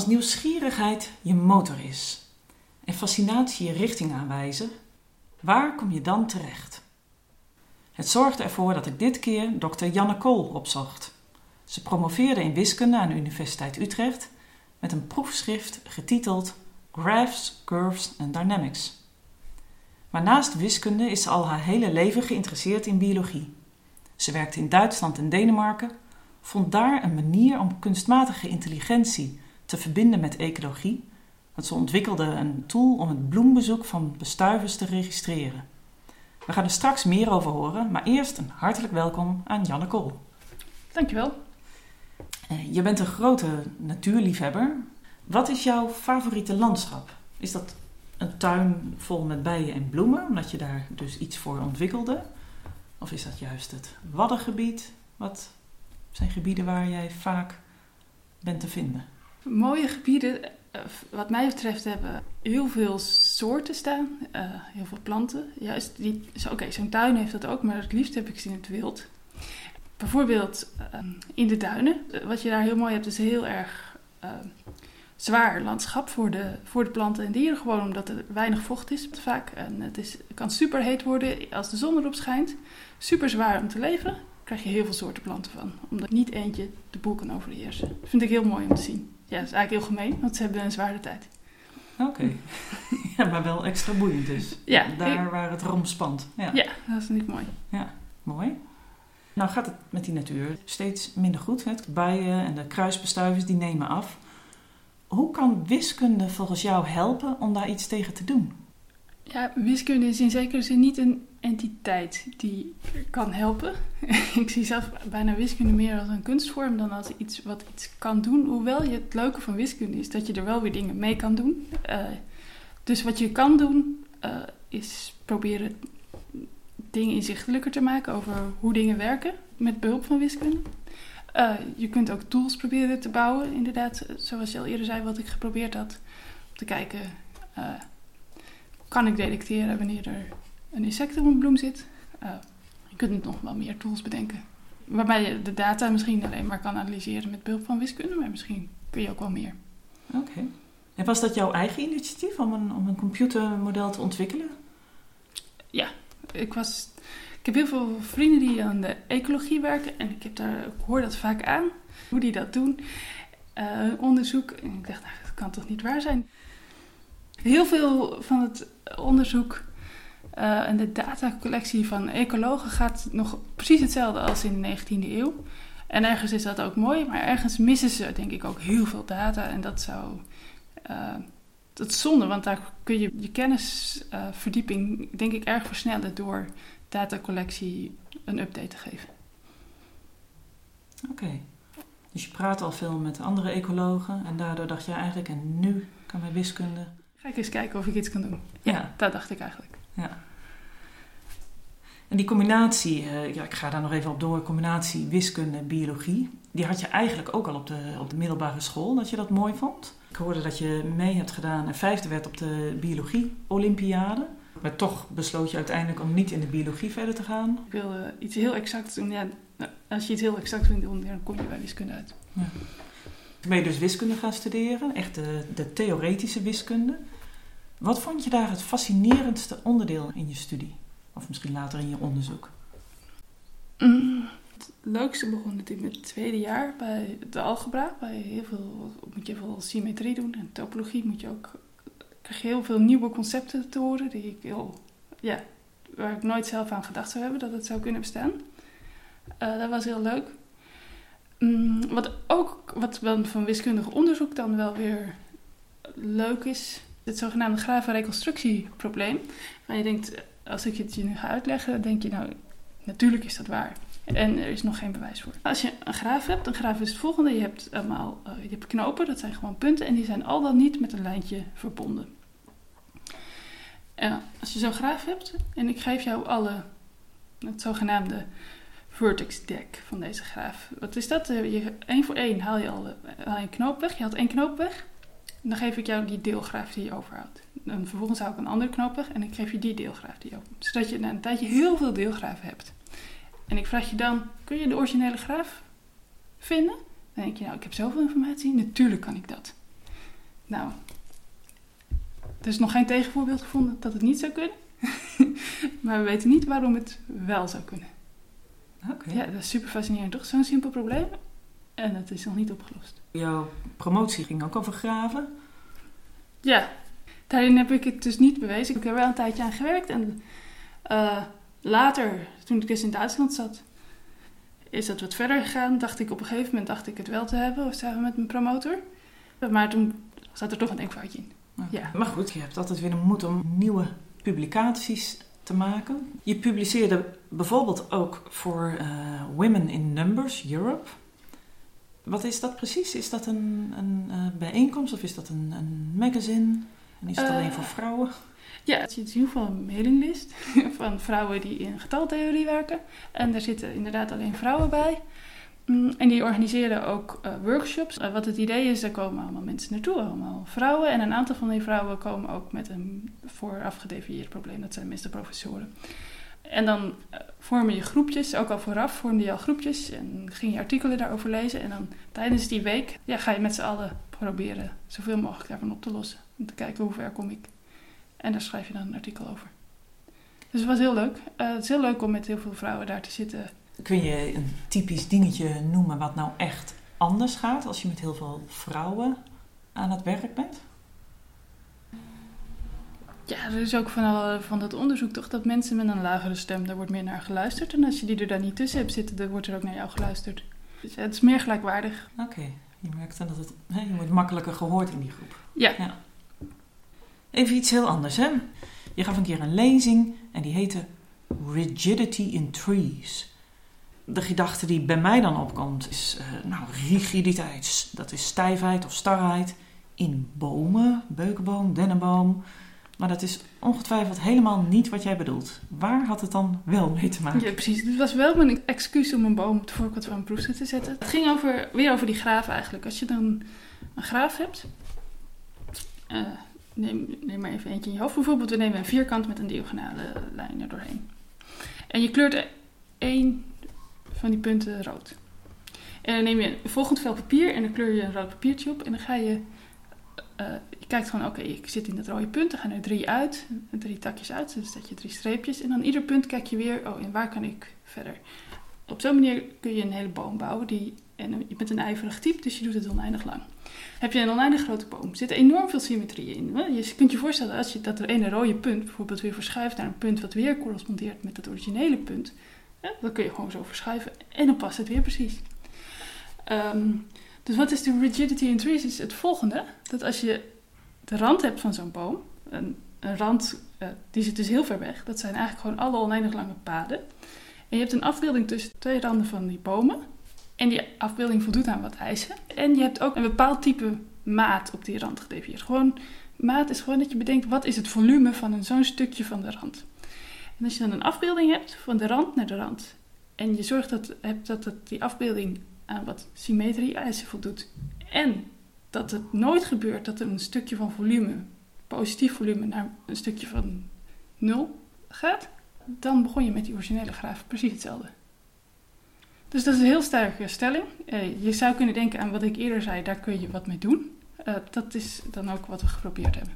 Als nieuwsgierigheid je motor is en fascinatie je richting aanwijzen, waar kom je dan terecht? Het zorgde ervoor dat ik dit keer dokter Janne Kool opzocht. Ze promoveerde in wiskunde aan de Universiteit Utrecht met een proefschrift getiteld Graphs, Curves and Dynamics. Maar naast wiskunde is ze al haar hele leven geïnteresseerd in biologie. Ze werkte in Duitsland en Denemarken, vond daar een manier om kunstmatige intelligentie te verbinden met ecologie, want ze ontwikkelde een tool om het bloembezoek van bestuivers te registreren. We gaan er straks meer over horen, maar eerst een hartelijk welkom aan Janne Kool. Dankjewel. Eh, je bent een grote natuurliefhebber. Wat is jouw favoriete landschap? Is dat een tuin vol met bijen en bloemen, omdat je daar dus iets voor ontwikkelde? Of is dat juist het Waddengebied? Wat zijn gebieden waar jij vaak bent te vinden? Mooie gebieden, eh, wat mij betreft, hebben heel veel soorten staan. Uh, heel veel planten. Juist die, Oké, zo'n tuin heeft dat ook, maar het liefst heb ik ze in het wild. Bijvoorbeeld uh, in de duinen. Wat je daar heel mooi hebt, is heel erg zwaar landschap voor de, voor de planten en dieren. Gewoon omdat er weinig vocht is vaak. En het, is, kan super heet worden als de zon erop schijnt. Super zwaar om te leven. Daar krijg je heel veel soorten planten van. Omdat niet eentje de boel kan overheersen. Dat vind ik heel mooi om te zien. Ja, dat is eigenlijk heel gemeen, want ze hebben een zware tijd. Oké. ja, maar wel extra boeiend dus. Ja. Daar waar het rom spant. Ja. ja, dat is niet mooi. Ja, mooi. Nou gaat het met die natuur steeds minder goed. Hè? De bijen en de kruisbestuivers die nemen af. Hoe kan wiskunde volgens jou helpen om daar iets tegen te doen? Ja, wiskunde is in zekere zin niet een entiteit die kan helpen. ik zie zelf bijna wiskunde meer als een kunstvorm dan als iets wat iets kan doen. Hoewel je het leuke van wiskunde is dat je er wel weer dingen mee kan doen. Uh, dus wat je kan doen uh, is proberen dingen inzichtelijker te maken over hoe dingen werken met behulp van wiskunde. Uh, je kunt ook tools proberen te bouwen, inderdaad, zoals je al eerder zei, wat ik geprobeerd had. Om te kijken, kan ik detecteren wanneer er een insect op een bloem zit? Uh, je kunt nog wel meer tools bedenken. Waarbij je de data misschien alleen maar kan analyseren met behulp van wiskunde, maar misschien kun je ook wel meer. Oké. En was dat jouw eigen initiatief om een, om een computermodel te ontwikkelen? Ja, ik was ik heb heel veel vrienden die aan de ecologie werken en ik, heb daar, ik hoor dat vaak aan, hoe die dat doen. Uh, onderzoek. En ik dacht, nou, dat kan toch niet waar zijn? Heel veel van het onderzoek uh, en de datacollectie van ecologen gaat nog precies hetzelfde als in de 19e eeuw. En ergens is dat ook mooi, maar ergens missen ze denk ik ook heel veel data. En dat zou. Uh, dat is zonde, want daar kun je je kennisverdieping denk ik erg versnellen door datacollectie een update te geven. Oké. Dus je praat al veel met andere ecologen en daardoor dacht je eigenlijk, en nu kan mijn wiskunde. Ga ik eens kijken of ik iets kan doen. Ja, ja. dat dacht ik eigenlijk. Ja. En die combinatie, uh, ja, ik ga daar nog even op door, combinatie wiskunde en biologie, die had je eigenlijk ook al op de, op de middelbare school, dat je dat mooi vond. Ik hoorde dat je mee hebt gedaan en vijfde werd op de biologie-olympiade. Maar toch besloot je uiteindelijk om niet in de biologie verder te gaan? Ik wilde iets heel exacts doen. Ja, nou, als je iets heel exact wil doen, dan kom je bij wiskunde uit. Ja. Toen ben je dus wiskunde gaan studeren, echt de, de theoretische wiskunde. Wat vond je daar het fascinerendste onderdeel in je studie? Of misschien later in je onderzoek? Mm, het leukste begon natuurlijk met het tweede jaar bij de algebra. Bij heel veel moet je veel symmetrie doen en topologie moet je ook krijg je heel veel nieuwe concepten te horen die ik heel, ja, waar ik nooit zelf aan gedacht zou hebben dat het zou kunnen bestaan. Uh, dat was heel leuk. Mm, wat ook, wat van wiskundig onderzoek dan wel weer leuk is, het zogenaamde gravenreconstructieprobleem. Waar je denkt, als ik het je nu ga uitleggen, denk je nou, natuurlijk is dat waar. En er is nog geen bewijs voor. Als je een graaf hebt, een graaf is het volgende. Je hebt allemaal uh, je hebt knopen, dat zijn gewoon punten. En die zijn al dan niet met een lijntje verbonden. En als je zo'n graaf hebt en ik geef jou alle, het zogenaamde vertex deck van deze graaf. Wat is dat? Eh, je, één voor één haal je al haal je een knoop weg. Je haalt één knoop weg. En dan geef ik jou die deelgraaf die je overhoudt. Dan vervolgens haal ik een andere knoop weg en ik geef je die deelgraaf die je overhoudt. Zodat je na een tijdje heel veel deelgraven hebt. En ik vraag je dan, kun je de originele graaf vinden? Dan denk je, nou, ik heb zoveel informatie, natuurlijk kan ik dat. Nou, er is nog geen tegenvoorbeeld gevonden dat het niet zou kunnen. maar we weten niet waarom het wel zou kunnen. Oké. Ja, dat is super fascinerend. Toch zo'n simpel probleem en het is nog niet opgelost. Jouw promotie ging ook over graven. Ja, daarin heb ik het dus niet bewezen. Ik heb er wel een tijdje aan gewerkt. En uh, later, toen ik dus in Duitsland zat, is dat wat verder gegaan. Dacht ik op een gegeven moment dacht ik het wel te hebben, samen met mijn promotor. Maar toen zat er toch een denkfoutje in. Ja. Maar goed, je hebt altijd weer een moed om nieuwe publicaties te maken. Je publiceerde bijvoorbeeld ook voor uh, Women in Numbers Europe. Wat is dat precies? Is dat een, een uh, bijeenkomst of is dat een, een magazine? En is het uh, alleen voor vrouwen? Ja, het is in ieder geval een mailinglist van vrouwen die in getaltheorie werken. En daar zitten inderdaad alleen vrouwen bij. Mm, en die organiseren ook uh, workshops. Uh, wat het idee is, daar komen allemaal mensen naartoe, allemaal vrouwen. En een aantal van die vrouwen komen ook met een vooraf gedefinieerd probleem. Dat zijn meestal professoren. En dan uh, vormen je groepjes, ook al vooraf vormde je al groepjes. En ging je artikelen daarover lezen. En dan tijdens die week ga je met z'n allen proberen zoveel mogelijk daarvan op te lossen. Om te kijken hoe ver kom ik. En daar schrijf je dan een artikel over. Dus het was heel leuk. het is heel leuk om met heel veel vrouwen daar te zitten Kun je een typisch dingetje noemen wat nou echt anders gaat als je met heel veel vrouwen aan het werk bent? Er is ook van, van dat onderzoek toch dat mensen met een lagere stem, daar wordt meer naar geluisterd. En als je die er dan niet tussen hebt zitten, dan wordt er ook naar jou geluisterd. Dus het is meer gelijkwaardig. Oké, je merkt dan dat het, hè, je wordt makkelijker gehoord in die groep. Ja. ja. Even iets heel anders, hè. Je gaf een keer een lezing en die heette Rigidity in Trees de gedachte die bij mij dan opkomt is, uh, nou, rigiditeit. Dat is stijfheid of starheid in bomen, beukenboom, dennenboom. Maar dat is ongetwijfeld helemaal niet wat jij bedoelt. Waar had het dan wel mee te maken? Ja, precies. Het was wel mijn excuus om een boom op de voorkant van een proefset te zetten. Het ging over, weer over die graaf eigenlijk. Als je dan een graaf hebt... Uh, neem, neem maar even eentje in je hoofd. Bijvoorbeeld, we nemen een vierkant met een diagonale lijn er doorheen. En je kleurt één van die punten rood. En dan neem je een volgend vel papier en dan kleur je een rood papiertje op. En dan ga je, uh, je kijkt gewoon, oké, ik zit in dat rode punt. Dan gaan er drie uit, drie takjes uit. Dus dat je drie streepjes. En dan ieder punt kijk je weer, oh, en waar kan ik verder? Op zo'n manier kun je een hele boom bouwen. Die, en je bent een ijverig type, dus je doet het oneindig lang. Heb je een oneindig grote boom, er zit enorm veel symmetrie in. Je kunt je voorstellen als je, dat er ene rode punt bijvoorbeeld weer verschuift naar een punt wat weer correspondeert met het originele punt ja, dan kun je gewoon zo verschuiven en dan past het weer precies. Um, dus wat is de rigidity in trees? Is het volgende: dat als je de rand hebt van zo'n boom, een, een rand uh, die zit dus heel ver weg, dat zijn eigenlijk gewoon alle oneindig lange paden. En je hebt een afbeelding tussen twee randen van die bomen. En die afbeelding voldoet aan wat eisen. En je hebt ook een bepaald type maat op die rand gedefinieerd. Gewoon, maat is gewoon dat je bedenkt wat is het volume van zo'n stukje van de rand. En als je dan een afbeelding hebt van de rand naar de rand. En je zorgt dat, hebt dat die afbeelding aan wat symmetrie-eisen voldoet. En dat het nooit gebeurt dat er een stukje van volume, positief volume, naar een stukje van nul gaat. Dan begon je met die originele graaf precies hetzelfde. Dus dat is een heel sterke stelling. Eh, je zou kunnen denken aan wat ik eerder zei, daar kun je wat mee doen. Uh, dat is dan ook wat we geprobeerd hebben.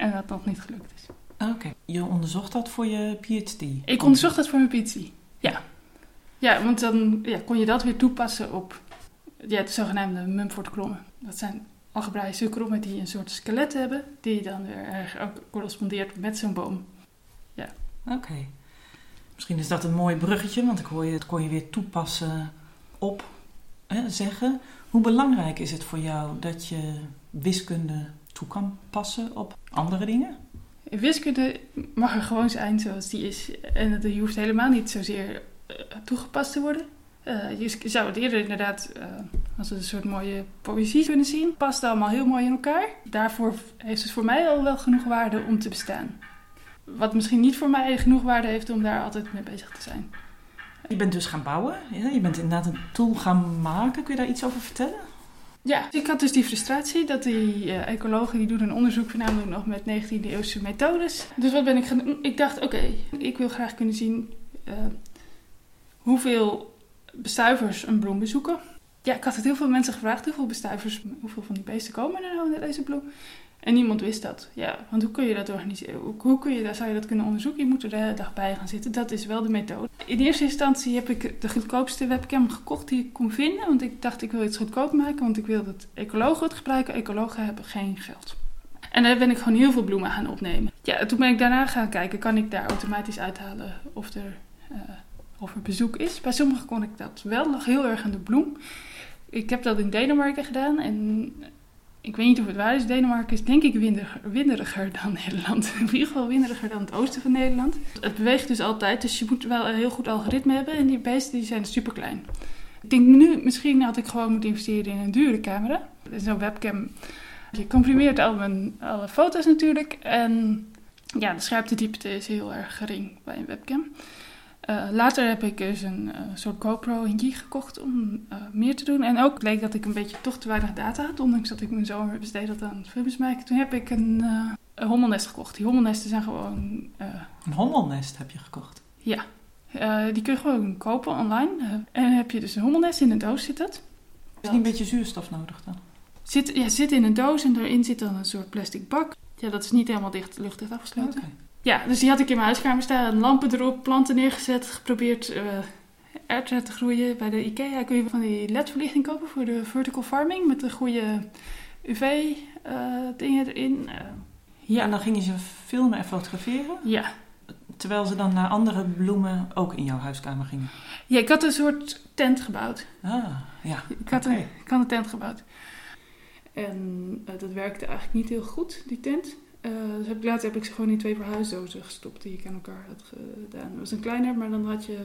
En dat nog niet gelukt is. Oké, je onderzocht dat voor je PhD? Ik onderzocht dat voor mijn PhD, ja. Ja, want dan ja, kon je dat weer toepassen op ja, de zogenaamde Mumford-klommen. Dat zijn algebraïsche krommen die een soort skelet hebben, die dan weer ook correspondeert met zo'n boom. Ja. Oké. Misschien is dat een mooi bruggetje, want ik hoor je, het kon je weer toepassen op hè, zeggen. Hoe belangrijk is het voor jou dat je wiskunde toe kan passen op andere dingen? wiskunde mag er gewoon zijn zoals die is. En je hoeft helemaal niet zozeer toegepast te worden. Uh, je zou het eerder inderdaad uh, als een soort mooie poëzie kunnen zien. Past allemaal heel mooi in elkaar. Daarvoor heeft het voor mij al wel genoeg waarde om te bestaan. Wat misschien niet voor mij genoeg waarde heeft om daar altijd mee bezig te zijn. Je bent dus gaan bouwen. Je bent inderdaad een tool gaan maken. Kun je daar iets over vertellen? Ja, ik had dus die frustratie dat die uh, ecologen die doen een onderzoek voornamelijk nog met 19e eeuwse methodes. Dus wat ben ik gaan doen? Ik dacht, oké, ik wil graag kunnen zien uh, hoeveel bestuivers een bloem bezoeken. Ja, ik had het heel veel mensen gevraagd, hoeveel bestuivers, hoeveel van die beesten komen er nou naar deze bloem? En niemand wist dat. Ja, want hoe kun je dat organiseren? Hoe, kun je, zou je dat kunnen onderzoeken? Je moet er de hele dag bij gaan zitten. Dat is wel de methode. In eerste instantie heb ik de goedkoopste webcam gekocht die ik kon vinden. Want ik dacht, ik wil iets goedkoop maken. Want ik wil dat ecologen het gebruiken. Ecologen hebben geen geld. En daar ben ik gewoon heel veel bloemen gaan opnemen. Ja, toen ben ik daarna gaan kijken, kan ik daar automatisch uithalen of er, uh, of er bezoek is. Bij sommigen kon ik dat wel, nog heel erg aan de bloem. Ik heb dat in Denemarken gedaan en ik weet niet of het waar is. Denemarken is denk ik winderiger, winderiger dan Nederland. In ieder geval winderiger dan het oosten van Nederland. Het beweegt dus altijd, dus je moet wel een heel goed algoritme hebben. En die beesten die zijn super klein. Ik denk nu, misschien had ik gewoon moeten investeren in een dure camera. Zo'n webcam je comprimeert al mijn, alle foto's natuurlijk. En ja, de scherptediepte is heel erg gering bij een webcam. Uh, later heb ik dus een uh, soort GoPro Hingyi gekocht om uh, meer te doen. En ook bleek dat ik een beetje toch te weinig data had, ondanks dat ik mijn zomer besteed had aan filmpjes maken. Toen heb ik een, een hommelnest gekocht. Die hommelnesten zijn gewoon... een hommelnest heb je gekocht? Ja, die kun je gewoon kopen online. en heb je dus een hommelnest, in een doos zit dat. Is niet een beetje zuurstof nodig dan? Zit, ja, zit in een doos en daarin zit dan een soort plastic bak. Ja, dat is niet helemaal dicht, luchtdicht afgesloten. Okay. Ja, dus die had ik in mijn huiskamer staan. Lampen erop, planten neergezet, geprobeerd uh, te groeien. Bij de IKEA kun je van die LED-verlichting kopen voor de vertical farming. Met de goede UV-dingen uh, erin. Uh, ja. En dan gingen ze filmen en fotograferen? Ja. Terwijl ze dan naar andere bloemen ook in jouw huiskamer gingen? Ja, ik had een soort tent gebouwd. Ah, ja. Ik had, een, ik had een tent gebouwd. En uh, dat werkte eigenlijk niet heel goed, die tent. Uh, dus heb, later heb ik ze gewoon in twee verhuisdozen gestopt die ik aan elkaar had gedaan. Het was een kleiner, maar dan had je...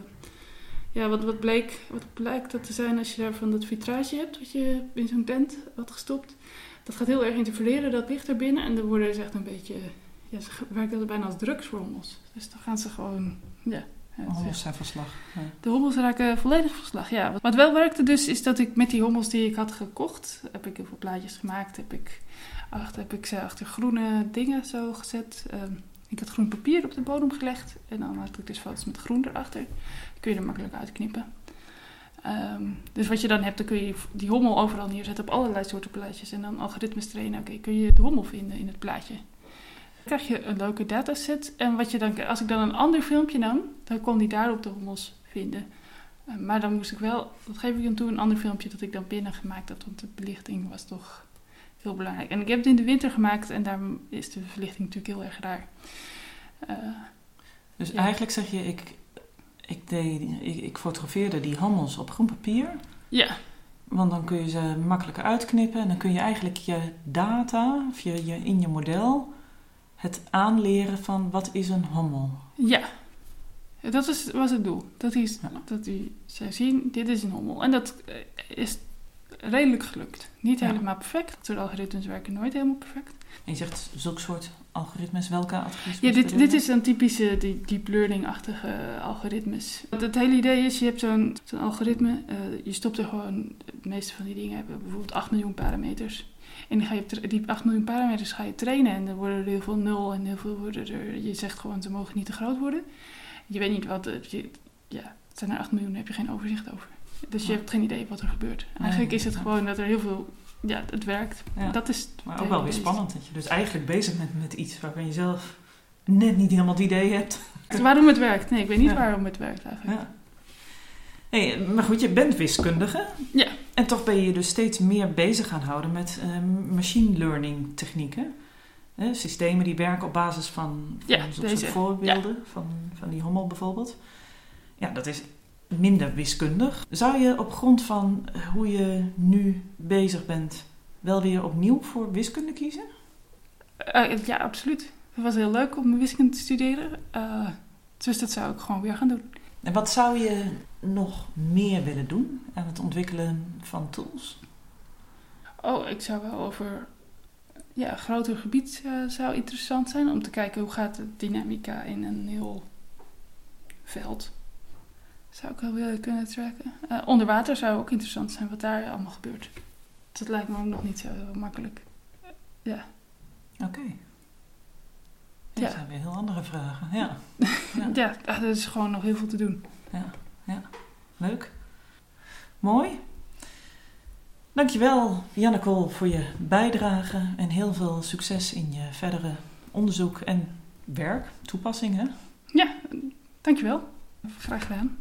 Ja, wat, wat, bleek, wat blijkt dat te zijn als je daarvan dat vitrage hebt, wat je in zo'n tent had gestopt. Dat gaat heel erg interfereren, dat licht er binnen. En dan worden ze echt een beetje... Ja, ze werken bijna als drugs voor ons. Dus dan gaan ze gewoon... Ja, hommels zijn verslag. Ja. De hommels raken volledig verslag, ja. Wat wel werkte dus, is dat ik met die hommels die ik had gekocht, heb ik heel veel plaatjes gemaakt, heb ik, achter, heb ik ze achter groene dingen zo gezet. Ehm, ik had groen papier op de bodem gelegd en dan had ik dus foto's met groen erachter. Kun je er makkelijk uitknippen. Um, dus wat je dan hebt, dan kun je die hommel overal neerzetten op allerlei soorten plaatjes. En dan algoritmes trainen. Oké, kun je de hommel vinden in het plaatje krijg je een leuke dataset. En wat je dan, als ik dan een ander filmpje nam, dan kon die daarop de hommels vinden. Uh, maar dan moest ik wel, dat geef ik hem toe, een ander filmpje dat ik dan binnen gemaakt had. Want de belichting was toch heel belangrijk. En ik heb het in de winter gemaakt en daar is de verlichting natuurlijk heel erg raar. Uh, dus eigenlijk zeg je, ik, ik, deed, ik, ik fotografeerde die hommels op groen papier. Ja. Want dan kun je ze makkelijker uitknippen en dan kun je eigenlijk je data, of je, je in je model, het aanleren van wat is een hommel. Ja, dat was, was het doel. Dat, is, dat die zou zien, dit is een hommel. En dat eh, is redelijk gelukt. Niet helemaal perfect. Soort algoritmes werken nooit helemaal perfect. En je zegt zulke soort algoritmes, welke algoritmes? Ja, dit, dit is een typische deep learning-achtige algoritmes. Het hele idee is, je hebt zo'n zo'n algoritme, uh, je stopt er gewoon, de meeste van die dingen hebben bijvoorbeeld 8 miljoen parameters. En dan ga je die 8 miljoen parameters ga je trainen en dan worden er heel veel nul en heel veel worden er. Je zegt gewoon ze mogen niet te groot worden. Je weet niet wat. Je, ja, het zijn er 8 miljoen, daar heb je geen overzicht over. Dus je hebt geen idee wat er gebeurt. Eigenlijk is het gewoon dat er heel veel. Ja, het werkt. Dat is maar ook wel weer spannend dat je dus eigenlijk bezig bent met iets waarvan je zelf net niet helemaal het idee hebt. Waarom het werkt? Nee, ik weet niet waarom het werkt eigenlijk. Ja. Hey, maar goed, je bent wiskundige. Ja. En toch ben je je dus steeds meer bezig gaan houden met uh, machine learning technieken. Uh, systemen die werken op basis van, van ja, deze. voorbeelden, van, van die hommel bijvoorbeeld. Ja, dat is minder wiskundig. Zou je op grond van hoe je nu bezig bent wel weer opnieuw voor wiskunde kiezen? Uh, ja, absoluut. Het was heel leuk om wiskunde te studeren. Uh, dus dat zou ik gewoon weer gaan doen. En wat zou je nog meer willen doen aan het ontwikkelen van tools? Oh, ik zou wel over ja, een groter gebied uh, zou interessant zijn om te kijken hoe gaat de dynamica in een heel veld. Zou ik wel willen kunnen tracken. Uh, onder water zou ook interessant zijn wat daar allemaal gebeurt. Dat lijkt me ook nog niet zo makkelijk. Uh, ja. Oké. Okay. Dat zijn weer heel andere vragen. Ja. ja. ja, er is gewoon nog heel veel te doen. Ja, ja. leuk. Mooi. Dankjewel, Janneke, voor je bijdrage en heel veel succes in je verdere onderzoek en werk, toepassingen. Ja, dankjewel. Graag gedaan.